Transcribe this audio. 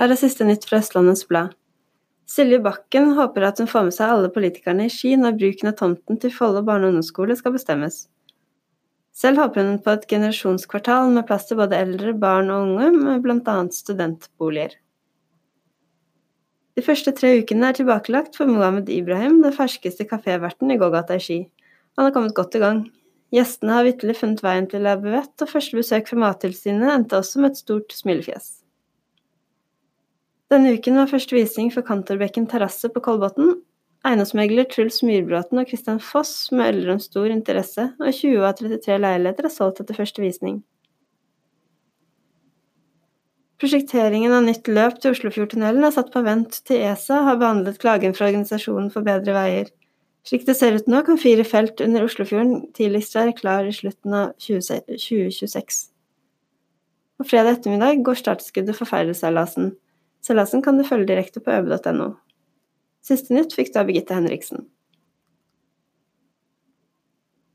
Her er siste nytt fra Østlandets Blad. Silje Bakken håper at hun får med seg alle politikerne i Ski når bruken av tomten til Follo barne- og ungdomsskole skal bestemmes. Selv håper hun på et generasjonskvartal med plass til både eldre, barn og unge, med annet studentboliger. De første tre ukene er tilbakelagt for Mohammed Ibrahim, den ferskeste kaféverten i gågata i Ski. Han har kommet godt i gang. Gjestene har vitterlig funnet veien til La og første besøk fra Mattilsynet endte også med et stort smilefjes. Denne uken var første visning for Kantorbekken terrasse på Kolbotn. Eiendomsmegler Truls Myrbråten og Christian Foss melder om stor interesse, og 20 av 33 leiligheter er solgt etter første visning. Prosjekteringen av nytt løp til Oslofjordtunnelen er satt på vent til ESA har behandlet klagen fra Organisasjonen for bedre veier. Slik det ser ut nå, kan fire felt under Oslofjorden tidligst være klar i slutten av 2026. På fredag ettermiddag går startskuddet for Feiderseilasen. Seilasen kan du følge direkte på øve.no. Siste nytt fikk du av Birgitte Henriksen.